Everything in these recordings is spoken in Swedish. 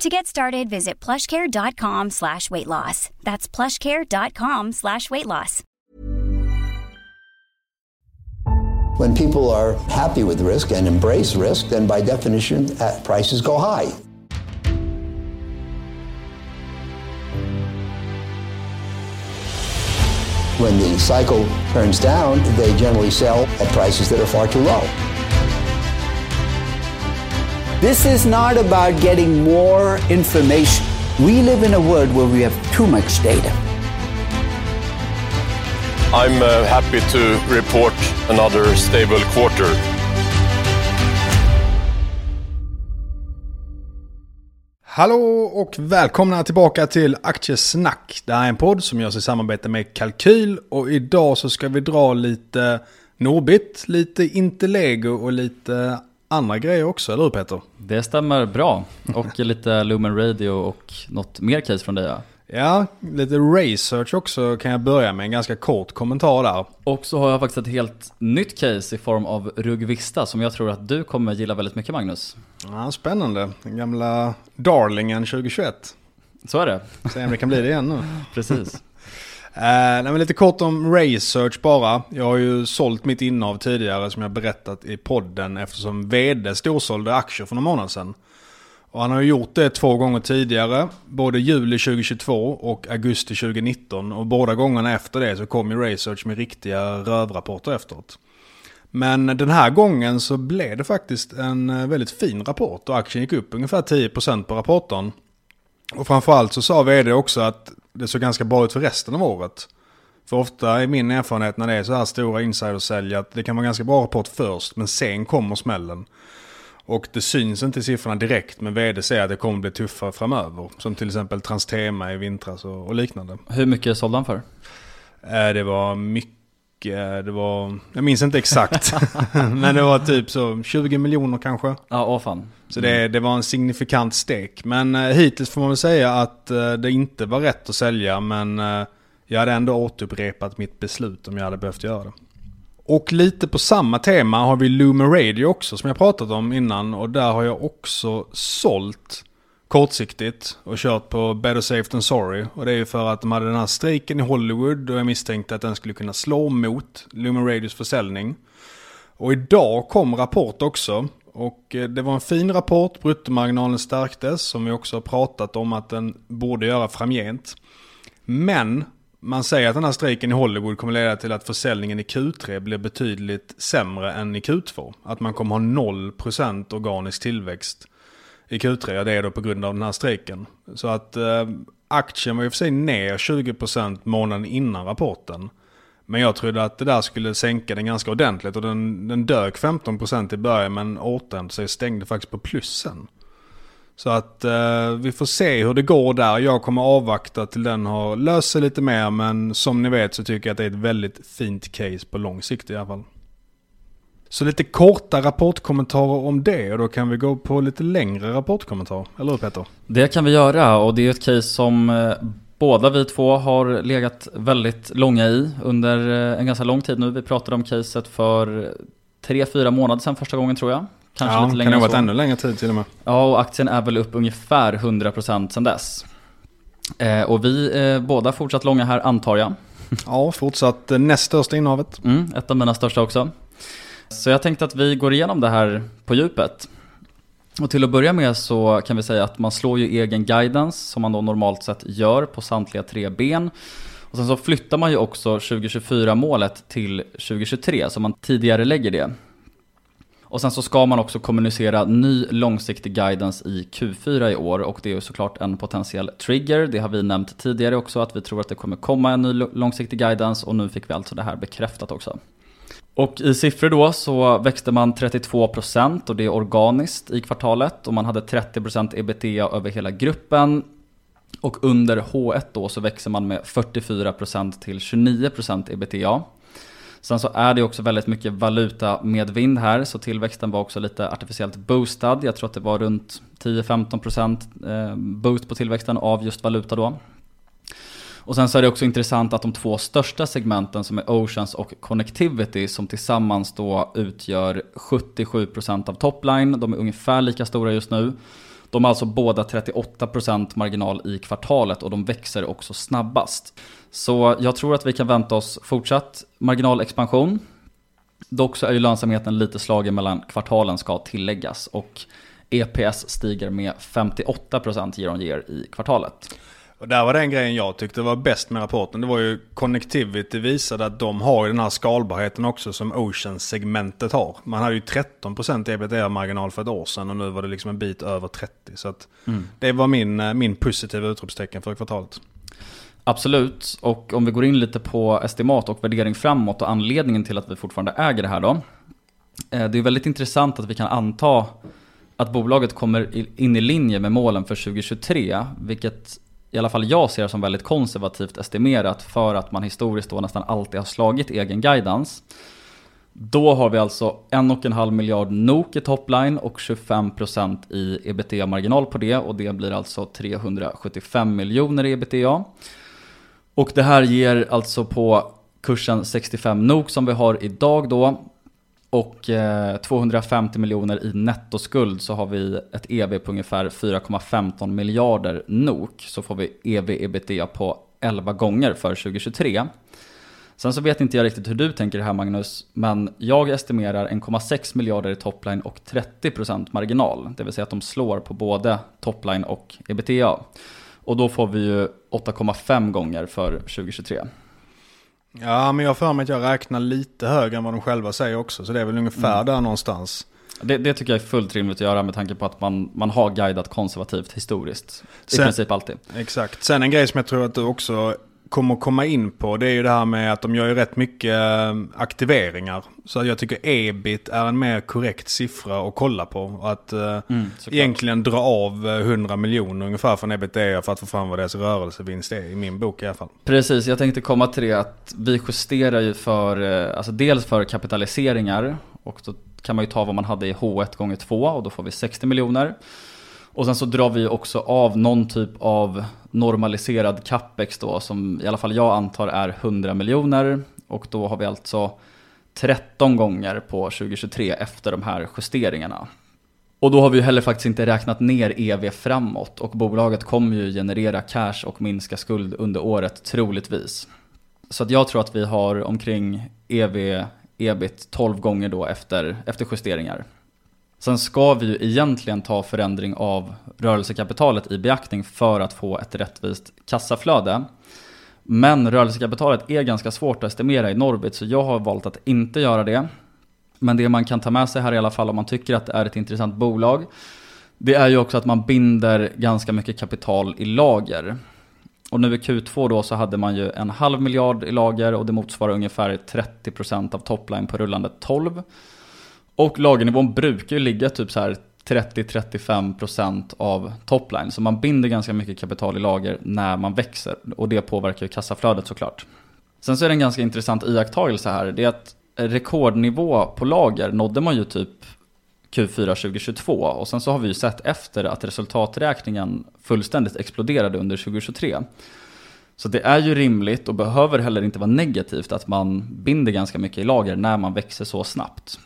To get started, visit plushcare.com slash weight loss. That's plushcare.com slash weight loss. When people are happy with risk and embrace risk, then by definition, uh, prices go high. When the cycle turns down, they generally sell at prices that are far too low. This is not about getting more information. We live in a world where we have too much data. I'm uh, happy to report another stable quarter. Hallå och välkomna tillbaka till Aktiesnack. Det här är en podd som görs i samarbete med Kalkyl och idag så ska vi dra lite Norbit, lite Intellego och lite andra grejer också, eller hur Peter? Det stämmer bra. Och lite Lumen Radio och något mer case från dig ja. Ja, lite research också kan jag börja med. En ganska kort kommentar där. Och så har jag faktiskt ett helt nytt case i form av Rugvista som jag tror att du kommer gilla väldigt mycket Magnus. Ja, spännande. Den gamla darlingen 2021. Så är det. Se om det kan bli det igen nu. Precis. Uh, nej, men lite kort om research bara. Jag har ju sålt mitt innehav tidigare som jag berättat i podden eftersom vd storsålde aktier för några månader sedan. Och han har ju gjort det två gånger tidigare, både juli 2022 och augusti 2019. Och båda gångerna efter det så kom ju research med riktiga rövrapporter efteråt. Men den här gången så blev det faktiskt en eh, väldigt fin rapport och aktien gick upp ungefär 10% på rapporten. Och framförallt så sa vd också att det såg ganska bra ut för resten av året. För ofta är min erfarenhet när det är så här stora insidersälj att det kan vara ganska bra rapport först men sen kommer smällen. Och det syns inte i siffrorna direkt men vd säger att det kommer bli tuffare framöver. Som till exempel Transtema i vintras och, och liknande. Hur mycket sålde han för? Eh, det var mycket, det var, jag minns inte exakt. men det var typ så 20 miljoner kanske. Ja, åh fan. Så det, det var en signifikant stek. Men eh, hittills får man väl säga att eh, det inte var rätt att sälja. Men eh, jag hade ändå återupprepat mitt beslut om jag hade behövt göra det. Och lite på samma tema har vi Lumen Radio också som jag pratat om innan. Och där har jag också sålt kortsiktigt och kört på better safe than sorry. Och det är ju för att de hade den här strejken i Hollywood och jag misstänkte att den skulle kunna slå mot Lumen Radios försäljning. Och idag kom rapport också. Och eh, det var en fin rapport, bruttomarginalen stärktes som vi också har pratat om att den borde göra framgent. Men man säger att den här strejken i Hollywood kommer leda till att försäljningen i Q3 blir betydligt sämre än i Q2. Att man kommer ha 0% organisk tillväxt i Q3. Ja, det är då på grund av den här strejken. Så att eh, aktien var i och för sig ner 20% månaden innan rapporten. Men jag trodde att det där skulle sänka den ganska ordentligt och den, den dök 15% i början men återhämtade sig och stängde faktiskt på plussen. Så att eh, vi får se hur det går där. Jag kommer avvakta till den har löst sig lite mer men som ni vet så tycker jag att det är ett väldigt fint case på lång sikt i alla fall. Så lite korta rapportkommentarer om det och då kan vi gå på lite längre rapportkommentarer. Eller hur Peter? Det kan vi göra och det är ett case som eh, båda vi två har legat väldigt långa i under eh, en ganska lång tid nu. Vi pratade om caset för tre, fyra månader sedan första gången tror jag. Kanske ja, lite längre kan det ha varit ännu längre tid till och med. Ja, och aktien är väl upp ungefär 100% sedan dess. Eh, och vi eh, båda fortsatt långa här antar jag. Ja, fortsatt näst största innehavet. Mm, ett av mina största också. Så jag tänkte att vi går igenom det här på djupet. Och till att börja med så kan vi säga att man slår ju egen guidance som man då normalt sett gör på samtliga tre ben. Och sen så flyttar man ju också 2024 målet till 2023 så man tidigare lägger det. Och sen så ska man också kommunicera ny långsiktig guidance i Q4 i år och det är ju såklart en potentiell trigger. Det har vi nämnt tidigare också att vi tror att det kommer komma en ny långsiktig guidance och nu fick vi alltså det här bekräftat också. Och i siffror då så växte man 32% och det är organiskt i kvartalet och man hade 30% ebitda över hela gruppen. Och under H1 då så växer man med 44% till 29% ebitda. Sen så är det också väldigt mycket valuta med vind här, så tillväxten var också lite artificiellt boostad. Jag tror att det var runt 10-15% eh, boost på tillväxten av just valuta då. Och sen så är det också intressant att de två största segmenten som är Oceans och Connectivity som tillsammans då utgör 77% av topline. De är ungefär lika stora just nu. De har alltså båda 38% marginal i kvartalet och de växer också snabbast. Så jag tror att vi kan vänta oss fortsatt marginalexpansion. Dock så är ju lönsamheten lite slagen mellan kvartalen ska tilläggas och EPS stiger med 58% year on year i kvartalet. Och där var den grejen jag tyckte var bäst med rapporten. Det var ju Connectivity visade att de har ju den här skalbarheten också som Ocean-segmentet har. Man hade ju 13% ebitda-marginal för ett år sedan och nu var det liksom en bit över 30. Så att mm. det var min, eh, min positiva utropstecken för kvartalet. Absolut, och om vi går in lite på estimat och värdering framåt och anledningen till att vi fortfarande äger det här då. Eh, det är väldigt intressant att vi kan anta att bolaget kommer in i linje med målen för 2023, vilket i alla fall jag ser som väldigt konservativt estimerat för att man historiskt då nästan alltid har slagit egen guidance. Då har vi alltså 1,5 miljard NOK i topline och 25% i ebitda-marginal på det och det blir alltså 375 miljoner i ebitda. Och det här ger alltså på kursen 65 NOK som vi har idag då och eh, 250 miljoner i nettoskuld så har vi ett EV på ungefär 4,15 miljarder NOK. Så får vi EV ebitda på 11 gånger för 2023. Sen så vet inte jag riktigt hur du tänker här Magnus, men jag estimerar 1,6 miljarder i topline och 30% marginal. Det vill säga att de slår på både topline och ebitda. Och då får vi ju 8,5 gånger för 2023. Ja, men jag för mig att jag räknar lite högre än vad de själva säger också. Så det är väl ungefär mm. där någonstans. Det, det, tycker jag är fullt rimligt att göra med tanke på att man, man har guidat konservativt historiskt. I Sen, princip alltid. Exakt. Sen en grej som jag tror att du också kommer komma in på det är ju det här med att de gör ju rätt mycket eh, aktiveringar. Så jag tycker ebit är en mer korrekt siffra att kolla på. Att uh, mm, egentligen dra av 100 miljoner ungefär från ebitda för att få fram vad deras rörelsevinst är i min bok i alla fall. Precis, jag tänkte komma till det att vi justerar ju för, eh, alltså dels för kapitaliseringar och då kan man ju ta vad man hade i H1 gånger 2 och då får vi 60 miljoner. Och sen så drar vi också av någon typ av normaliserad capex då som i alla fall jag antar är 100 miljoner. Och då har vi alltså 13 gånger på 2023 efter de här justeringarna. Och då har vi ju heller faktiskt inte räknat ner EV framåt och bolaget kommer ju generera cash och minska skuld under året troligtvis. Så att jag tror att vi har omkring EV, ebit 12 gånger då efter, efter justeringar. Sen ska vi ju egentligen ta förändring av rörelsekapitalet i beaktning för att få ett rättvist kassaflöde. Men rörelsekapitalet är ganska svårt att estimera i Norbit så jag har valt att inte göra det. Men det man kan ta med sig här i alla fall om man tycker att det är ett intressant bolag det är ju också att man binder ganska mycket kapital i lager. Och nu i Q2 då så hade man ju en halv miljard i lager och det motsvarar ungefär 30% av topline på rullande 12. Och lagernivån brukar ju ligga typ så här 30-35% av topline. Så man binder ganska mycket kapital i lager när man växer. Och det påverkar ju kassaflödet såklart. Sen så är det en ganska intressant iakttagelse här. Det är att rekordnivå på lager nådde man ju typ Q4 2022. Och sen så har vi ju sett efter att resultaträkningen fullständigt exploderade under 2023. Så det är ju rimligt och behöver heller inte vara negativt att man binder ganska mycket i lager när man växer så snabbt.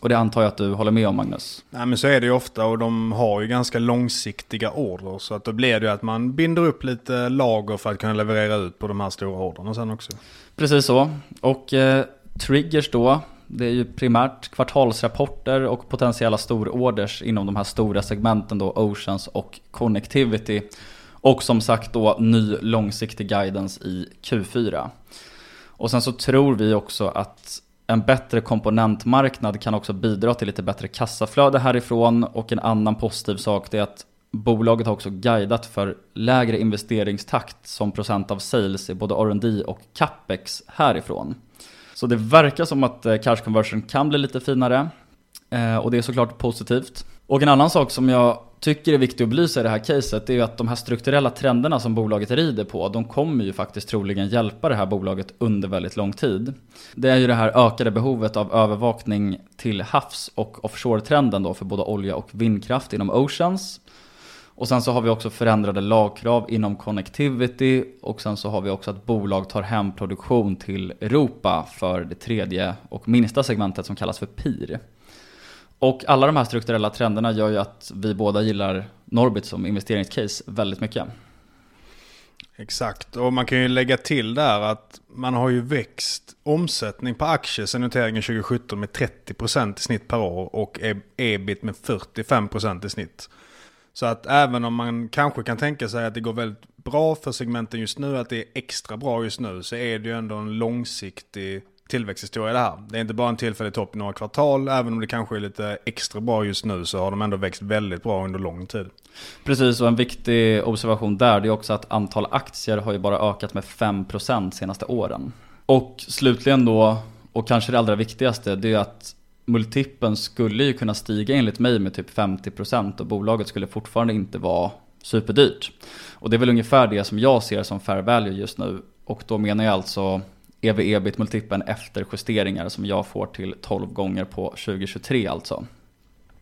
Och det antar jag att du håller med om Magnus? Nej men så är det ju ofta och de har ju ganska långsiktiga order. Så att då blir det ju att man binder upp lite lager för att kunna leverera ut på de här stora orderna sen också. Precis så. Och eh, triggers då, det är ju primärt kvartalsrapporter och potentiella stororders inom de här stora segmenten då, Oceans och Connectivity. Och som sagt då ny långsiktig guidance i Q4. Och sen så tror vi också att en bättre komponentmarknad kan också bidra till lite bättre kassaflöde härifrån och en annan positiv sak är att bolaget har också guidat för lägre investeringstakt som procent av sales i både R&D och capex härifrån. Så det verkar som att eh, cash conversion kan bli lite finare eh, och det är såklart positivt. Och en annan sak som jag tycker är viktigt att belysa i det här caset är ju att de här strukturella trenderna som bolaget rider på, de kommer ju faktiskt troligen hjälpa det här bolaget under väldigt lång tid. Det är ju det här ökade behovet av övervakning till havs och offshore-trenden då för både olja och vindkraft inom Oceans. Och sen så har vi också förändrade lagkrav inom connectivity och sen så har vi också att bolag tar hem produktion till Europa för det tredje och minsta segmentet som kallas för PIR. Och alla de här strukturella trenderna gör ju att vi båda gillar Norbit som investeringscase väldigt mycket. Exakt, och man kan ju lägga till där att man har ju växt omsättning på aktier sedan noteringen 2017 med 30% i snitt per år och e-, ebit med 45% i snitt. Så att även om man kanske kan tänka sig att det går väldigt bra för segmenten just nu, att det är extra bra just nu, så är det ju ändå en långsiktig tillväxthistoria det här. Det är inte bara en tillfällig topp i några kvartal, även om det kanske är lite extra bra just nu så har de ändå växt väldigt bra under lång tid. Precis, och en viktig observation där det är också att antal aktier har ju bara ökat med 5% senaste åren. Och slutligen då, och kanske det allra viktigaste, det är att multipeln skulle ju kunna stiga enligt mig med typ 50% och bolaget skulle fortfarande inte vara superdyrt. Och det är väl ungefär det som jag ser som fair value just nu. Och då menar jag alltså EV-EBIT-multipeln efter justeringar som jag får till 12 gånger på 2023 alltså.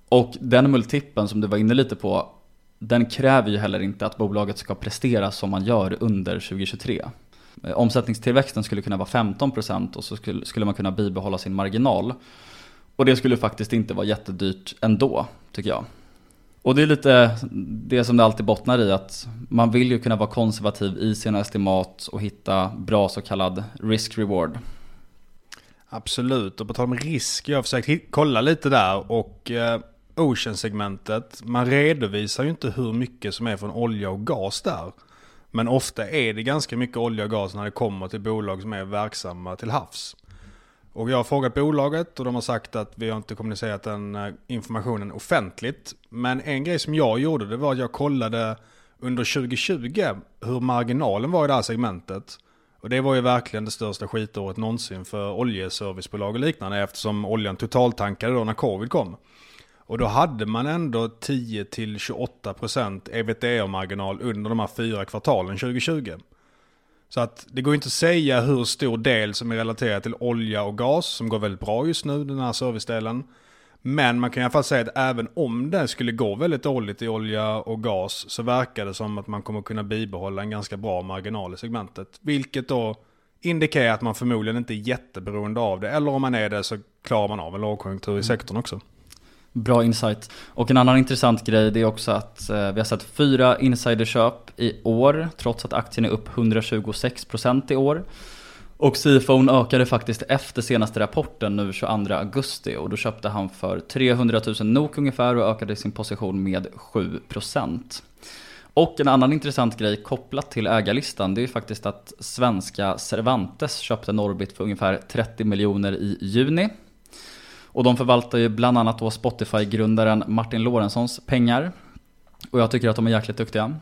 Och den multipeln som du var inne lite på, den kräver ju heller inte att bolaget ska prestera som man gör under 2023. Eh, omsättningstillväxten skulle kunna vara 15% och så skulle man kunna bibehålla sin marginal. Och det skulle faktiskt inte vara jättedyrt ändå, tycker jag. Och det är lite det som det alltid bottnar i att man vill ju kunna vara konservativ i sina estimat och hitta bra så kallad risk-reward. Absolut, och på tal om risk, jag har försökt kolla lite där och eh, Ocean-segmentet, man redovisar ju inte hur mycket som är från olja och gas där. Men ofta är det ganska mycket olja och gas när det kommer till bolag som är verksamma till havs. Och jag har frågat bolaget och de har sagt att vi har inte kommunicerat den eh, informationen offentligt. Men en grej som jag gjorde det var att jag kollade under 2020 hur marginalen var i det här segmentet. Och det var ju verkligen det största skitåret någonsin för oljeservicebolag och liknande eftersom oljan totaltankade då när covid kom. Och då hade man ändå 10-28% ebitda-marginal under de här fyra kvartalen 2020. Så att det går inte att säga hur stor del som är relaterad till olja och gas som går väldigt bra just nu, den här servicedelen. Men man kan i alla fall säga att även om det skulle gå väldigt dåligt i olja och gas så verkar det som att man kommer kunna bibehålla en ganska bra marginal i segmentet. Vilket då indikerar att man förmodligen inte är jätteberoende av det. Eller om man är det så klarar man av en lågkonjunktur i sektorn också. Bra insight. Och en annan intressant grej det är också att eh, vi har sett fyra insiderköp i år trots att aktien är upp 126% i år. Och CFOn ökade faktiskt efter senaste rapporten nu 22 augusti och då köpte han för 300 000 NOK ungefär och ökade sin position med 7%. Och en annan intressant grej kopplat till ägarlistan det är faktiskt att svenska Cervantes köpte Norbit för ungefär 30 miljoner i juni. Och de förvaltar ju bland annat då Spotify-grundaren Martin Lorentzons pengar. Och jag tycker att de är jäkligt duktiga.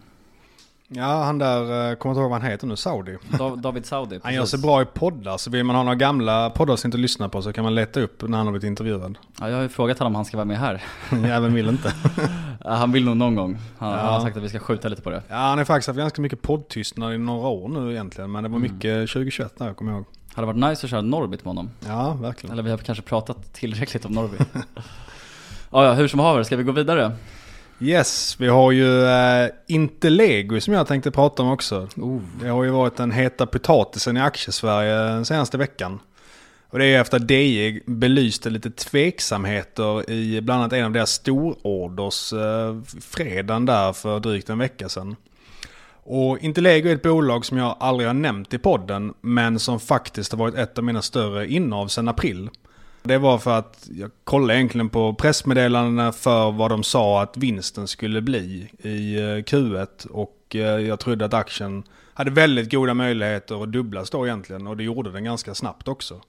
Ja, han där, eh, kommer inte ihåg vad han heter nu, Saudi. David Saudi, precis. Han gör sig bra i poddar, så vill man ha några gamla poddar att lyssna på så kan man leta upp när han har blivit intervjuad. Ja, jag har ju frågat honom om han ska vara med här. Jäveln vill inte. ja, han vill nog någon gång. Han, ja. han, har sagt att vi ska skjuta lite på det. Ja, han har faktiskt haft ganska mycket poddtystnad i några år nu egentligen. Men det var mm. mycket mm. 2021 där, kommer jag ihåg. Hade varit nice att köra Norbit med honom. Ja, verkligen. Eller vi har kanske pratat tillräckligt om Norbit. ja, ja, hur som haver, ska vi gå vidare? Yes, vi har ju äh, inte Lego som jag tänkte prata om också. Oh. Det har ju varit den heta potatisen i aktiesverige den senaste veckan. Och det är efter att DI belyste lite tveksamheter i bland annat en av deras stororders äh, fredagen där för drygt en vecka sedan. Och Intellego är ett bolag som jag aldrig har nämnt i podden, men som faktiskt har varit ett av mina större innehav sedan april. Det var för att jag kollade egentligen på pressmeddelandena för vad de sa att vinsten skulle bli i eh, Q1 och eh, jag trodde att aktien hade väldigt goda möjligheter att dubblas då egentligen och det gjorde den ganska snabbt också.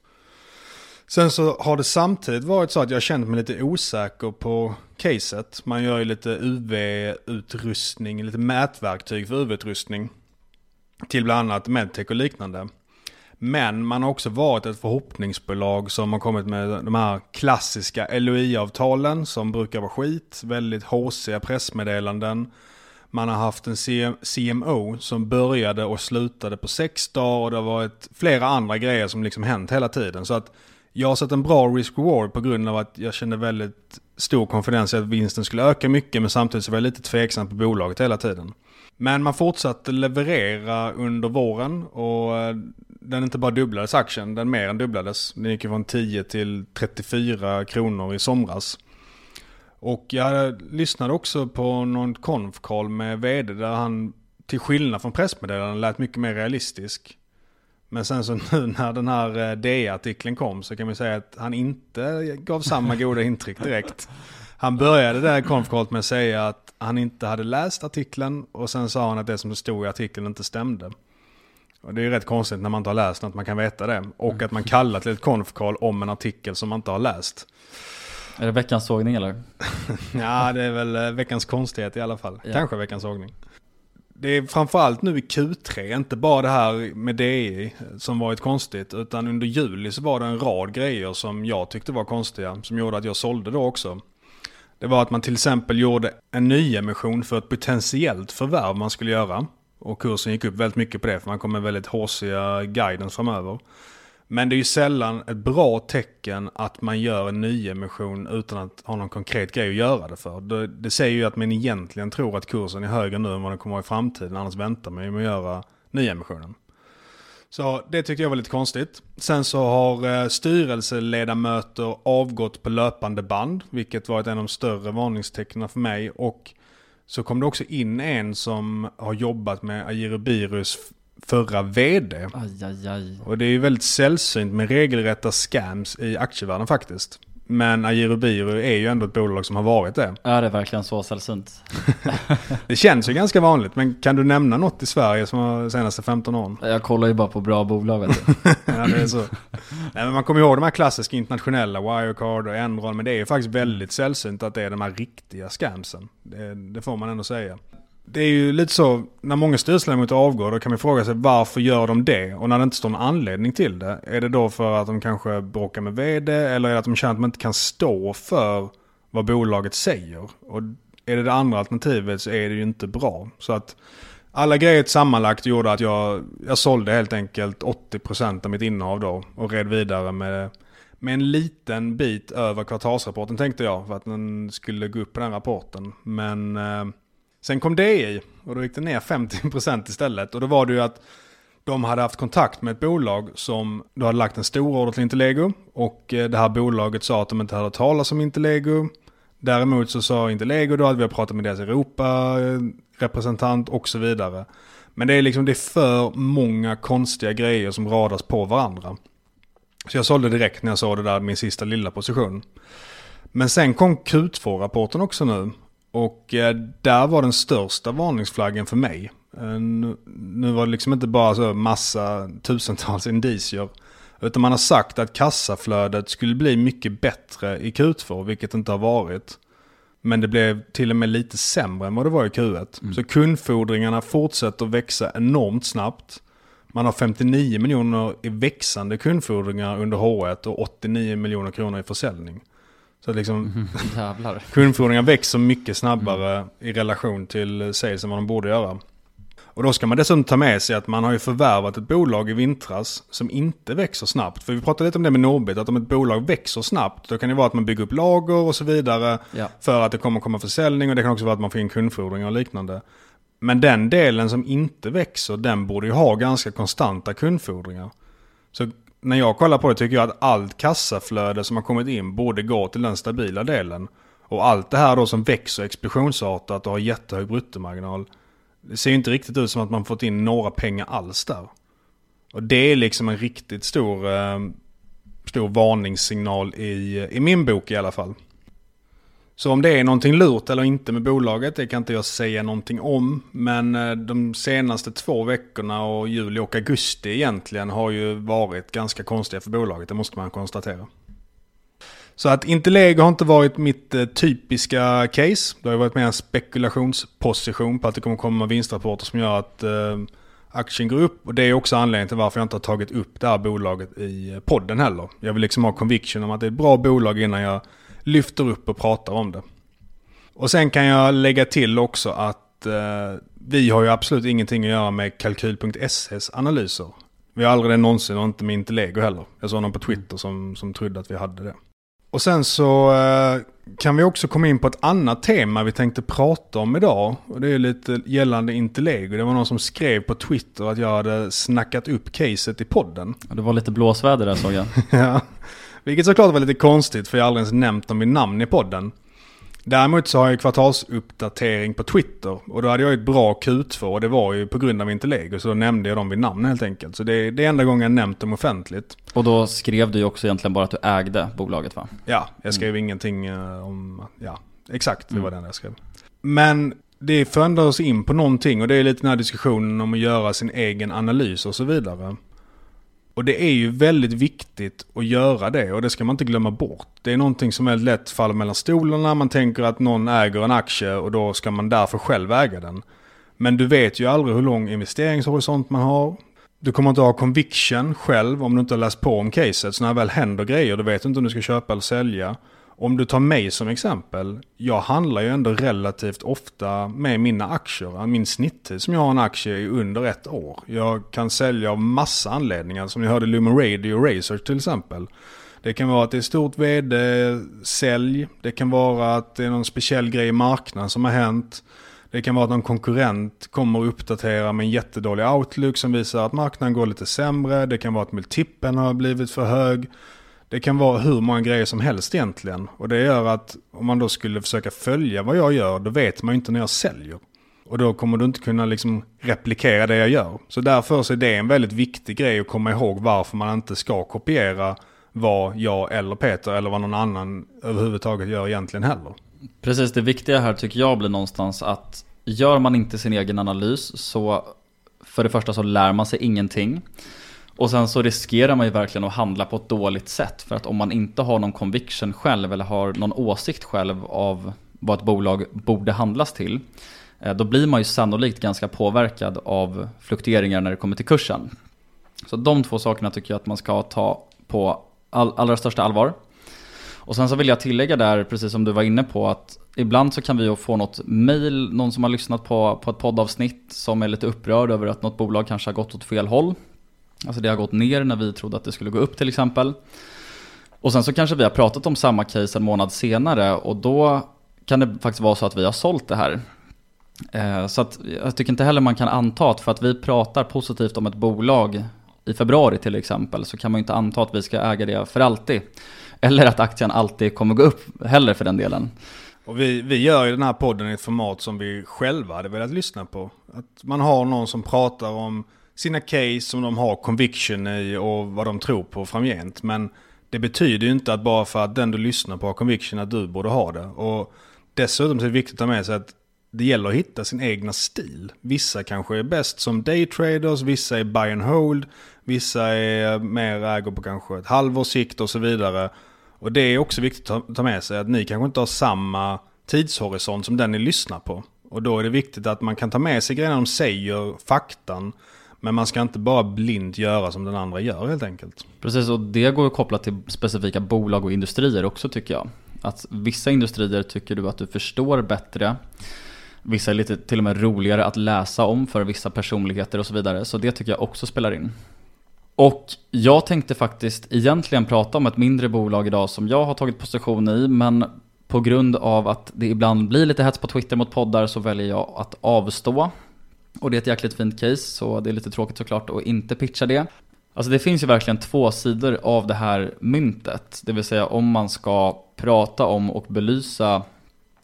Sen så har det samtidigt varit så att jag känt mig lite osäker på caset. Man gör ju lite UV-utrustning, lite mätverktyg för UV-utrustning. Till bland annat medtech och liknande. Men man har också varit ett förhoppningsbolag som har kommit med de här klassiska LOI-avtalen som brukar vara skit. Väldigt håsiga pressmeddelanden. Man har haft en CMO som började och slutade på sex dagar och det har varit flera andra grejer som liksom hänt hela tiden. Så att jag har sett en bra risk-reward på grund av att jag kände väldigt stor konfidens i att vinsten skulle öka mycket men samtidigt så var jag lite tveksam på bolaget hela tiden. Men man fortsatte leverera under våren och eh, den inte bara dubblades aktien, den mer än dubblades. Den gick från 10 till 34 kronor i somras. Och jag lyssnade också på någon konf med vd där han till skillnad från pressmeddelanden lät mycket mer realistisk. Men sen så nu när den här eh, DE-artikeln kom så kan man säga att han inte gav samma goda intryck direkt. Han började där konf med att säga att han inte hade läst artikeln och sen sa han att det som stod i artikeln inte stämde. Och det är ju rätt konstigt när man inte har läst att man kan veta det. Och att man kallar till ett konf om en artikel som man inte har läst. Är det veckans sågning eller? ja, det är väl eh, veckans konstighet i alla fall. Ja. Kanske veckans sågning. Det är framförallt nu i Q3, inte bara det här med DI som varit konstigt, utan under juli så var det en rad grejer som jag tyckte var konstiga, som gjorde att jag sålde då också. Det var att man till exempel gjorde en nyemission för ett potentiellt förvärv man skulle göra. Och kursen gick upp väldigt mycket på det, för man kom med väldigt håsiga guidance framöver. Men det är ju sällan ett bra tecken att man gör en nyemission utan att ha någon konkret grej att göra det för. Det, det säger ju att man egentligen tror att kursen är högre nu än vad den kommer att vara i framtiden. Annars väntar man ju med att göra nyemissionen. Så det tyckte jag var lite konstigt. Sen så har eh, styrelseledamöter avgått på löpande band, vilket varit en av de större varningstecknen för mig. Och så kom det också in en som har jobbat med Agirobirus förra vd. Aj, aj, aj. Och det är ju väldigt sällsynt med regelrätta scams i aktievärlden faktiskt. Men Agirobiru är ju ändå ett bolag som har varit det. Ja, det är verkligen så sällsynt. det känns ju ganska vanligt, men kan du nämna något i Sverige som har de senaste 15 åren? Jag kollar ju bara på bra bolag vet du. ja, det är så. Nej, men man kommer ihåg de här klassiska internationella, Wirecard och Enron, men det är ju faktiskt väldigt sällsynt att det är de här riktiga scamsen. Det, det får man ändå säga det är ju lite så, när många styrelseledamöter avgår då kan man fråga sig varför gör de det? Och när det inte står någon anledning till det, är det då för att de kanske bråkar med vd eller är det att de känner att de inte kan stå för vad bolaget säger? Och är det det andra alternativet så är det ju inte bra. Så att alla grejer sammanlagt gjorde att jag, jag sålde helt enkelt 80% av mitt innehav då och red vidare med, med en liten bit över kvartalsrapporten tänkte jag för att den skulle gå upp på den rapporten. Men eh, Sen kom DI och då gick det ner 50% istället. Och då var det ju att de hade haft kontakt med ett bolag som då hade lagt en stor order till Interlego. Och eh, det här bolaget sa att de inte hade talat om Interlego. Däremot så sa Interlego då att vi har pratat med deras Europa-representant och så vidare. Men det är liksom det är för många konstiga grejer som radas på varandra. Så jag sålde direkt när jag såg det där, min sista lilla position. Men sen kom Q2-rapporten också nu. Och eh, där var den största varningsflaggen för mig. Eh, nu var det liksom inte bara så massa tusentals indicier. Utan man har sagt att kassaflödet skulle bli mycket bättre i Q2, vilket inte har varit. Men det blev till och med lite sämre än vad det var i Q1. Mm. Så kundfordringarna fortsätter att växa enormt snabbt. Man har 59 miljoner i växande kundfordringar under H1 och 89 miljoner kronor i försäljning. Så liksom mm, kundfordringar växer mycket snabbare mm. i relation till sales än vad de borde göra. Och då ska man dessutom ta med sig att man har ju förvärvat ett bolag i vintras som inte växer snabbt. För vi pratade lite om det med Norbit, att om ett bolag växer snabbt då kan det vara att man bygger upp lager och så vidare. Ja. För att det kommer komma försäljning och det kan också vara att man får in kundfordringar och liknande. Men den delen som inte växer, den borde ju ha ganska konstanta kundfordringar. Så när jag kollar på det tycker jag att allt kassaflöde som har kommit in borde gå till den stabila delen. Och allt det här då som växer explosionsartat och har jättehög bruttomarginal. Det ser ju inte riktigt ut som att man fått in några pengar alls där. Och det är liksom en riktigt stor, eh, stor varningssignal i, i min bok i alla fall. Så om det är någonting lurt eller inte med bolaget, det kan inte jag säga någonting om. Men eh, de senaste två veckorna och juli och augusti egentligen har ju varit ganska konstiga för bolaget, det måste man konstatera. Så att Intellego har inte varit mitt eh, typiska case. Det har varit mer en spekulationsposition på att det kommer komma vinstrapporter som gör att eh, aktien går upp och det är också anledningen till varför jag inte har tagit upp det här bolaget i podden heller. Jag vill liksom ha conviction om att det är ett bra bolag innan jag lyfter upp och pratar om det. Och sen kan jag lägga till också att eh, vi har ju absolut ingenting att göra med kalkyl.ses analyser. Vi har aldrig det någonsin och inte med Intellego heller. Jag såg någon på Twitter som, som trodde att vi hade det. Och sen så eh, kan vi också komma in på ett annat tema vi tänkte prata om idag. Och det är lite gällande Intellego. Det var någon som skrev på Twitter att jag hade snackat upp caset i podden. Ja, det var lite blåsväder där såg jag. ja. Vilket såklart var lite konstigt för jag har aldrig ens nämnt dem vid namn i podden. Däremot så har jag kvartalsuppdatering på Twitter och då hade jag ett bra Q2 och det var ju på grund av Intellego så då nämnde jag dem vid namn helt enkelt. Så det är, det är enda gången jag nämnt dem offentligt. Och då skrev du ju också egentligen bara att du ägde bolaget va? Ja, jag skrev mm. ingenting uh, om, ja exakt det mm. var den jag skrev. Men det för oss in på någonting och det är lite den här diskussionen om att göra sin egen analys och så vidare. Och det är ju väldigt viktigt att göra det och det ska man inte glömma bort. Det är någonting som väldigt lätt faller mellan stolarna. Man tänker att någon äger en aktie och då ska man därför själv äga den. Men du vet ju aldrig hur lång investeringshorisont man har. Du kommer inte ha conviction själv om du inte har läst på om caset. Så när det väl händer grejer, du vet inte om du ska köpa eller sälja. Om du tar mig som exempel, jag handlar ju ändå relativt ofta med mina aktier. Min snitttid som jag har en aktie är under ett år. Jag kan sälja av massa anledningar, som ni hörde Lumen Radio och till exempel. Det kan vara att det är stort vd-sälj, det kan vara att det är någon speciell grej i marknaden som har hänt. Det kan vara att någon konkurrent kommer och uppdaterar med en jättedålig outlook som visar att marknaden går lite sämre. Det kan vara att multipeln har blivit för hög. Det kan vara hur många grejer som helst egentligen. Och det gör att om man då skulle försöka följa vad jag gör, då vet man ju inte när jag säljer. Och då kommer du inte kunna liksom replikera det jag gör. Så därför så är det en väldigt viktig grej att komma ihåg varför man inte ska kopiera vad jag eller Peter eller vad någon annan överhuvudtaget gör egentligen heller. Precis, det viktiga här tycker jag blir någonstans att gör man inte sin egen analys så för det första så lär man sig ingenting. Och sen så riskerar man ju verkligen att handla på ett dåligt sätt. För att om man inte har någon conviction själv eller har någon åsikt själv av vad ett bolag borde handlas till. Eh, då blir man ju sannolikt ganska påverkad av fluktueringar när det kommer till kursen. Så de två sakerna tycker jag att man ska ta på all, allra största allvar. Och sen så vill jag tillägga där, precis som du var inne på, att ibland så kan vi ju få något mail, någon som har lyssnat på, på ett poddavsnitt som är lite upprörd över att något bolag kanske har gått åt fel håll. Alltså det har gått ner när vi trodde att det skulle gå upp till exempel. Och sen så kanske vi har pratat om samma case en månad senare och då kan det faktiskt vara så att vi har sålt det här. Eh, så att jag tycker inte heller man kan anta att för att vi pratar positivt om ett bolag i februari till exempel så kan man ju inte anta att vi ska äga det för alltid. Eller att aktien alltid kommer gå upp heller för den delen. Och vi, vi gör ju den här podden i ett format som vi själva hade velat lyssna på. Att man har någon som pratar om sina case som de har conviction i och vad de tror på framgent. Men det betyder ju inte att bara för att den du lyssnar på har conviction att du borde ha det. Och dessutom så är det viktigt att ta med sig att det gäller att hitta sin egna stil. Vissa kanske är bäst som daytraders, vissa är buy and hold, vissa är mer ägor på kanske ett halvårs sikt och så vidare. Och det är också viktigt att ta med sig att ni kanske inte har samma tidshorisont som den ni lyssnar på. Och då är det viktigt att man kan ta med sig grejerna de säger, faktan, men man ska inte bara blint göra som den andra gör helt enkelt. Precis, och det går att koppla till specifika bolag och industrier också tycker jag. Att vissa industrier tycker du att du förstår bättre. Vissa är lite till och med roligare att läsa om för vissa personligheter och så vidare. Så det tycker jag också spelar in. Och jag tänkte faktiskt egentligen prata om ett mindre bolag idag som jag har tagit position i, men på grund av att det ibland blir lite hets på Twitter mot poddar så väljer jag att avstå. Och det är ett jäkligt fint case, så det är lite tråkigt såklart att inte pitcha det. Alltså det finns ju verkligen två sidor av det här myntet. Det vill säga om man ska prata om och belysa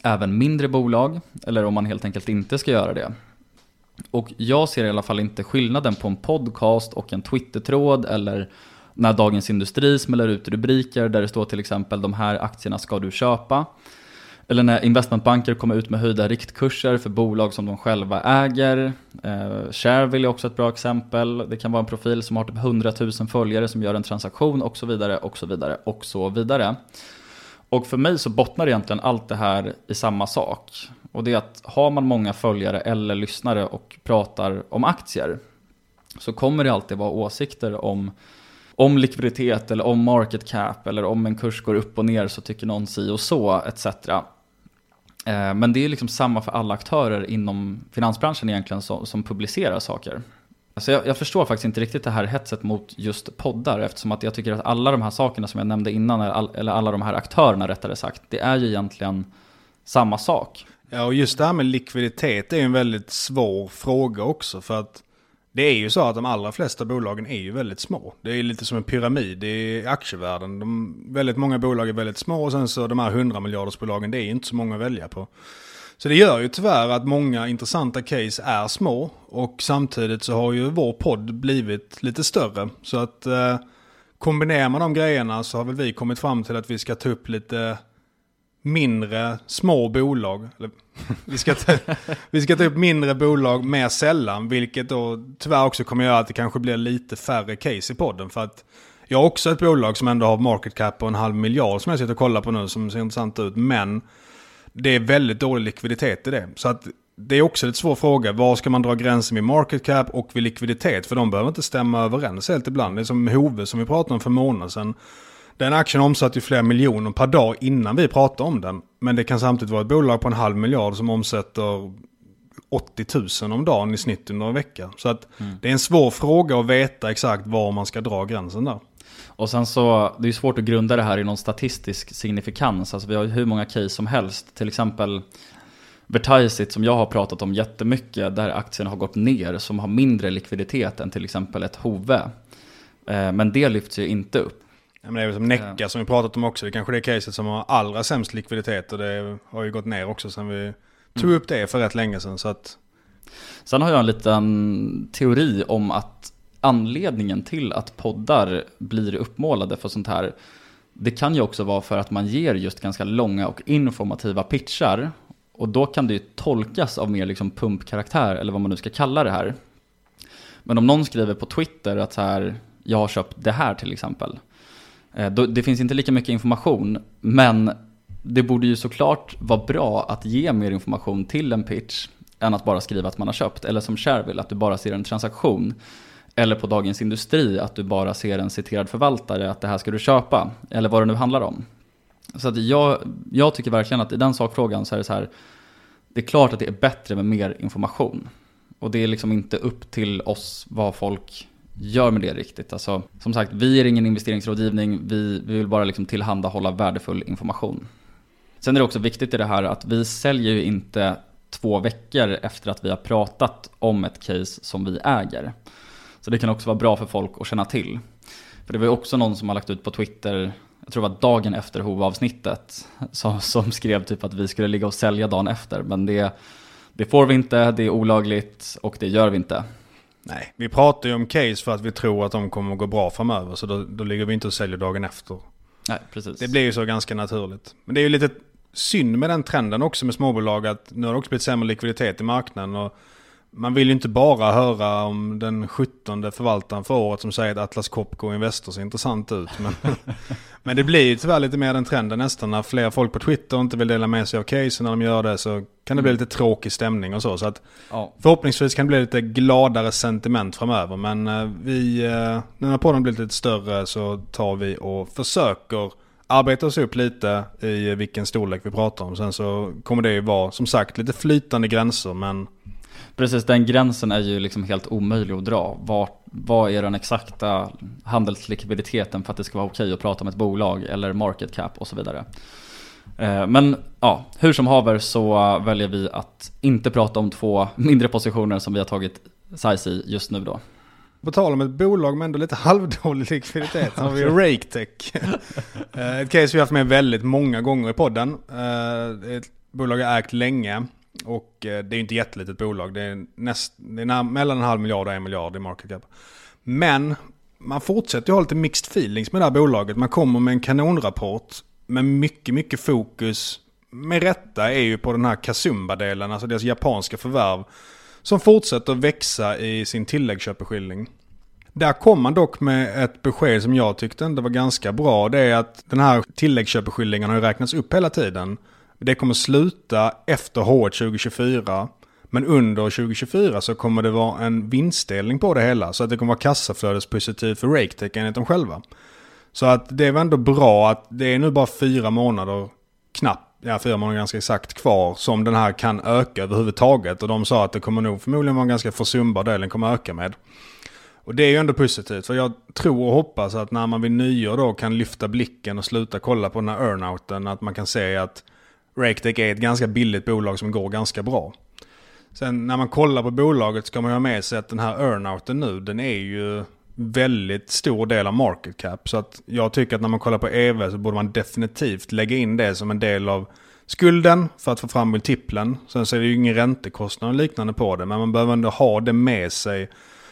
även mindre bolag, eller om man helt enkelt inte ska göra det. Och jag ser i alla fall inte skillnaden på en podcast och en Twitter-tråd eller när Dagens Industri smäller ut rubriker där det står till exempel de här aktierna ska du köpa. Eller när investmentbanker kommer ut med höjda riktkurser för bolag som de själva äger. Eh, Shareville är också ett bra exempel. Det kan vara en profil som har typ 100 000 följare som gör en transaktion och så vidare och så vidare och så vidare. Och för mig så bottnar egentligen allt det här i samma sak. Och det är att har man många följare eller lyssnare och pratar om aktier så kommer det alltid vara åsikter om, om likviditet eller om market cap eller om en kurs går upp och ner så tycker någon si och så etc. Eh, men det är liksom samma för alla aktörer inom finansbranschen egentligen som, som publicerar saker. Alltså jag, jag, förstår faktiskt inte riktigt det här hetset mot just poddar eftersom att jag tycker att alla de här sakerna som jag nämnde innan, eller alla de här aktörerna rättare sagt, det är ju egentligen samma sak. Ja, och just det här med likviditet är ju en väldigt svår fråga också för att det är ju så att de allra flesta bolagen är ju väldigt små. Det är lite som en pyramid i aktievärlden. De, väldigt många bolag är väldigt små och sen så de här 100 miljardersbolagen det är ju inte så många att välja på. Så det gör ju tyvärr att många intressanta case är små och samtidigt så har ju vår podd blivit lite större. Så att eh, kombinerar man de grejerna så har väl vi kommit fram till att vi ska ta upp lite mindre små bolag. vi, ska ta, vi ska ta upp mindre bolag mer sällan, vilket då tyvärr också kommer göra att det kanske blir lite färre case i podden. För att jag har också ett bolag som ändå har market cap på en halv miljard som jag sitter och kollar på nu som ser intressant ut. Men det är väldigt dålig likviditet i det. Så att det är också en svår fråga. Var ska man dra gränsen vid market cap och vid likviditet? För de behöver inte stämma överens helt ibland. Det är som Hove som vi pratade om för månader sedan. Den aktien omsatte ju flera miljoner per dag innan vi pratade om den. Men det kan samtidigt vara ett bolag på en halv miljard som omsätter 80 000 om dagen i snitt under en vecka. Så att mm. det är en svår fråga att veta exakt var man ska dra gränsen där. Och sen så, det är svårt att grunda det här i någon statistisk signifikans. Alltså vi har ju hur många case som helst. Till exempel Vertisit som jag har pratat om jättemycket, där aktien har gått ner, som har mindre likviditet än till exempel ett Hove. Eh, men det lyfts ju inte upp. Ja, men det är väl som Necka som vi pratat om också. Det är kanske det caset som har allra sämst likviditet och det har ju gått ner också sen vi tog mm. upp det för rätt länge sedan. Så att... Sen har jag en liten teori om att anledningen till att poddar blir uppmålade för sånt här det kan ju också vara för att man ger just ganska långa och informativa pitchar och då kan det ju tolkas av mer liksom pumpkaraktär eller vad man nu ska kalla det här. Men om någon skriver på Twitter att så här, jag har köpt det här till exempel Eh, det finns inte lika mycket information, men det borde ju såklart vara bra att ge mer information till en pitch än att bara skriva att man har köpt. Eller som Shareville, att du bara ser en transaktion. Eller på Dagens Industri, att du bara ser en citerad förvaltare, att det här ska du köpa. Eller vad det nu handlar om. Så att jag, jag tycker verkligen att i den sakfrågan så är det så här, det är klart att det är bättre med mer information. Och det är liksom inte upp till oss vad folk gör med det riktigt. Alltså, som sagt, vi är ingen investeringsrådgivning, vi, vi vill bara liksom tillhandahålla värdefull information. Sen är det också viktigt i det här att vi säljer ju inte två veckor efter att vi har pratat om ett case som vi äger. Så det kan också vara bra för folk att känna till. För det var ju också någon som har lagt ut på Twitter, jag tror det var dagen efter HOV-avsnittet, som, som skrev typ att vi skulle ligga och sälja dagen efter. Men det, det får vi inte, det är olagligt och det gör vi inte. Nej, vi pratar ju om case för att vi tror att de kommer att gå bra framöver. Så då, då ligger vi inte och säljer dagen efter. Nej, precis. Det blir ju så ganska naturligt. Men det är ju lite synd med den trenden också med småbolag att nu har det också blivit sämre likviditet i marknaden. Och man vill ju inte bara höra om den 17 förvaltaren för året som säger att Atlas Copco Investor ser intressant ut. Men, men det blir ju tyvärr lite mer den trenden nästan. När fler folk på Twitter inte vill dela med sig av case när de gör det så kan det bli mm. lite tråkig stämning och så. så att ja. Förhoppningsvis kan det bli lite gladare sentiment framöver. Men eh, vi, eh, nu när podden blivit lite större så tar vi och försöker arbeta oss upp lite i vilken storlek vi pratar om. Sen så kommer det ju vara som sagt lite flytande gränser men Precis, den gränsen är ju liksom helt omöjlig att dra. Vad, vad är den exakta handelslikviditeten för att det ska vara okej att prata om ett bolag eller market cap och så vidare. Eh, men ja, hur som haver så väljer vi att inte prata om två mindre positioner som vi har tagit size i just nu då. På tal om ett bolag med ändå lite halvdålig likviditet har vi RakeTech. Eh, ett case vi har haft med väldigt många gånger i podden. Eh, ett bolag jag ägt länge. Och eh, det är ju inte jättelitet bolag. Det är, näst, det är mellan en halv miljard och en miljard i market cap. Men man fortsätter ju ha lite mixed feelings med det här bolaget. Man kommer med en kanonrapport med mycket, mycket fokus. Med rätta är ju på den här Kasumba-delen, alltså deras japanska förvärv. Som fortsätter växa i sin tilläggsköpeskilling. Där kom man dock med ett besked som jag tyckte ändå var ganska bra. Det är att den här tilläggsköpeskillingen har räknats upp hela tiden. Det kommer sluta efter H1 2024. Men under 2024 så kommer det vara en vinstdelning på det hela. Så att det kommer vara kassaflödespositivt för RakeTech enligt dem själva. Så att det är väl ändå bra att det är nu bara fyra månader, knappt, ja fyra månader ganska exakt kvar, som den här kan öka överhuvudtaget. Och de sa att det kommer nog förmodligen vara en ganska försumbar del den kommer öka med. Och det är ju ändå positivt, för jag tror och hoppas att när man vid nyår då kan lyfta blicken och sluta kolla på den här earnouten, att man kan se att RakeDeck är ett ganska billigt bolag som går ganska bra. Sen när man kollar på bolaget ska man ju ha med sig att den här earnouten nu, den är ju väldigt stor del av market cap. Så att jag tycker att när man kollar på EV så borde man definitivt lägga in det som en del av skulden för att få fram multiplen. Sen så är det ju ingen räntekostnad och liknande på det, men man behöver ändå ha det med sig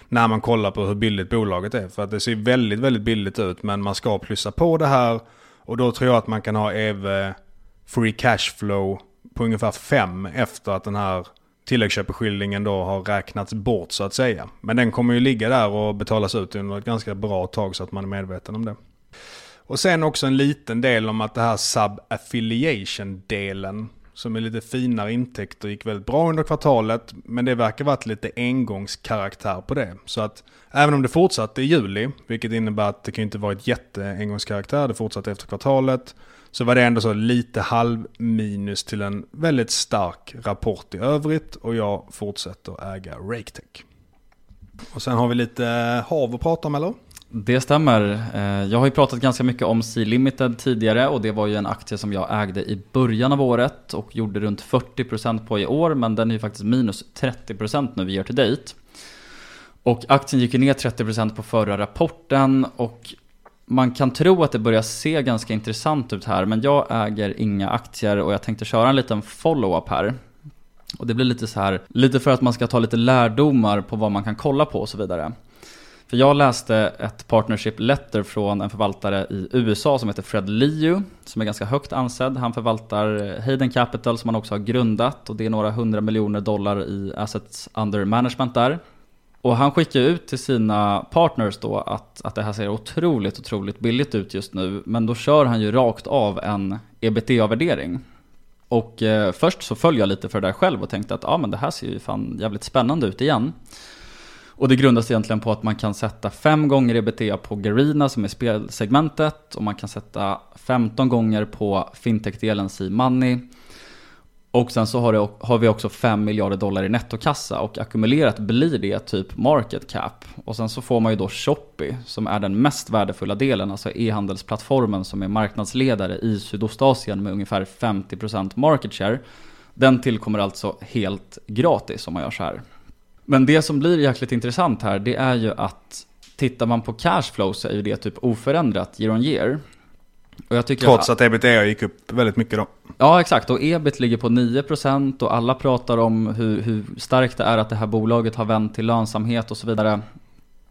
när man kollar på hur billigt bolaget är. För att det ser väldigt, väldigt billigt ut, men man ska plussa på det här. Och då tror jag att man kan ha EV free cash flow på ungefär 5 efter att den här tilläggsköpeskillingen då har räknats bort så att säga. Men den kommer ju ligga där och betalas ut under ett ganska bra tag så att man är medveten om det. Och sen också en liten del om att det här sub-affiliation-delen som är lite finare intäkter gick väldigt bra under kvartalet. Men det verkar varit lite engångskaraktär på det. Så att även om det fortsatte i juli, vilket innebär att det kan inte vara ett jätteengångskaraktär, det fortsatte efter kvartalet. Så var det ändå så lite halv minus till en väldigt stark rapport i övrigt och jag fortsätter äga RakeTech. Och sen har vi lite eh, hav att prata om eller? Det stämmer. Eh, jag har ju pratat ganska mycket om Sea Limited tidigare och det var ju en aktie som jag ägde i början av året och gjorde runt 40% på i år men den är ju faktiskt minus 30% nu year to date. Och aktien gick ju ner 30% på förra rapporten och man kan tro att det börjar se ganska intressant ut här, men jag äger inga aktier och jag tänkte köra en liten follow-up här. Och det blir lite så här, lite för att man ska ta lite lärdomar på vad man kan kolla på och så vidare. För jag läste ett partnership letter från en förvaltare i USA som heter Fred Liu, som är ganska högt ansedd. Han förvaltar Hayden Capital som han också har grundat och det är några hundra miljoner dollar i assets under management där. Och han skickar ut till sina partners då att, att det här ser otroligt, otroligt billigt ut just nu. Men då kör han ju rakt av en ebitda-värdering. Och eh, först så följde jag lite för det där själv och tänkte att ja men det här ser ju fan jävligt spännande ut igen. Och det grundas egentligen på att man kan sätta fem gånger ebitda på Garina som är spelsegmentet och man kan sätta 15 gånger på fintech-delen C-Money. Och sen så har, det, har, vi också 5 miljarder dollar i nettokassa och ackumulerat blir det typ market cap. Och sen så får man ju då Shopee som är den mest värdefulla delen, alltså e-handelsplattformen som är marknadsledare i Sydostasien med ungefär 50% market share. Den tillkommer alltså helt gratis om man gör så här. Men det som blir jäkligt intressant här det är ju att tittar man på cashflow så är ju det typ oförändrat year on year. Trots att, att ebitda gick upp väldigt mycket då. Ja exakt och ebit ligger på 9% och alla pratar om hur, hur starkt det är att det här bolaget har vänt till lönsamhet och så vidare.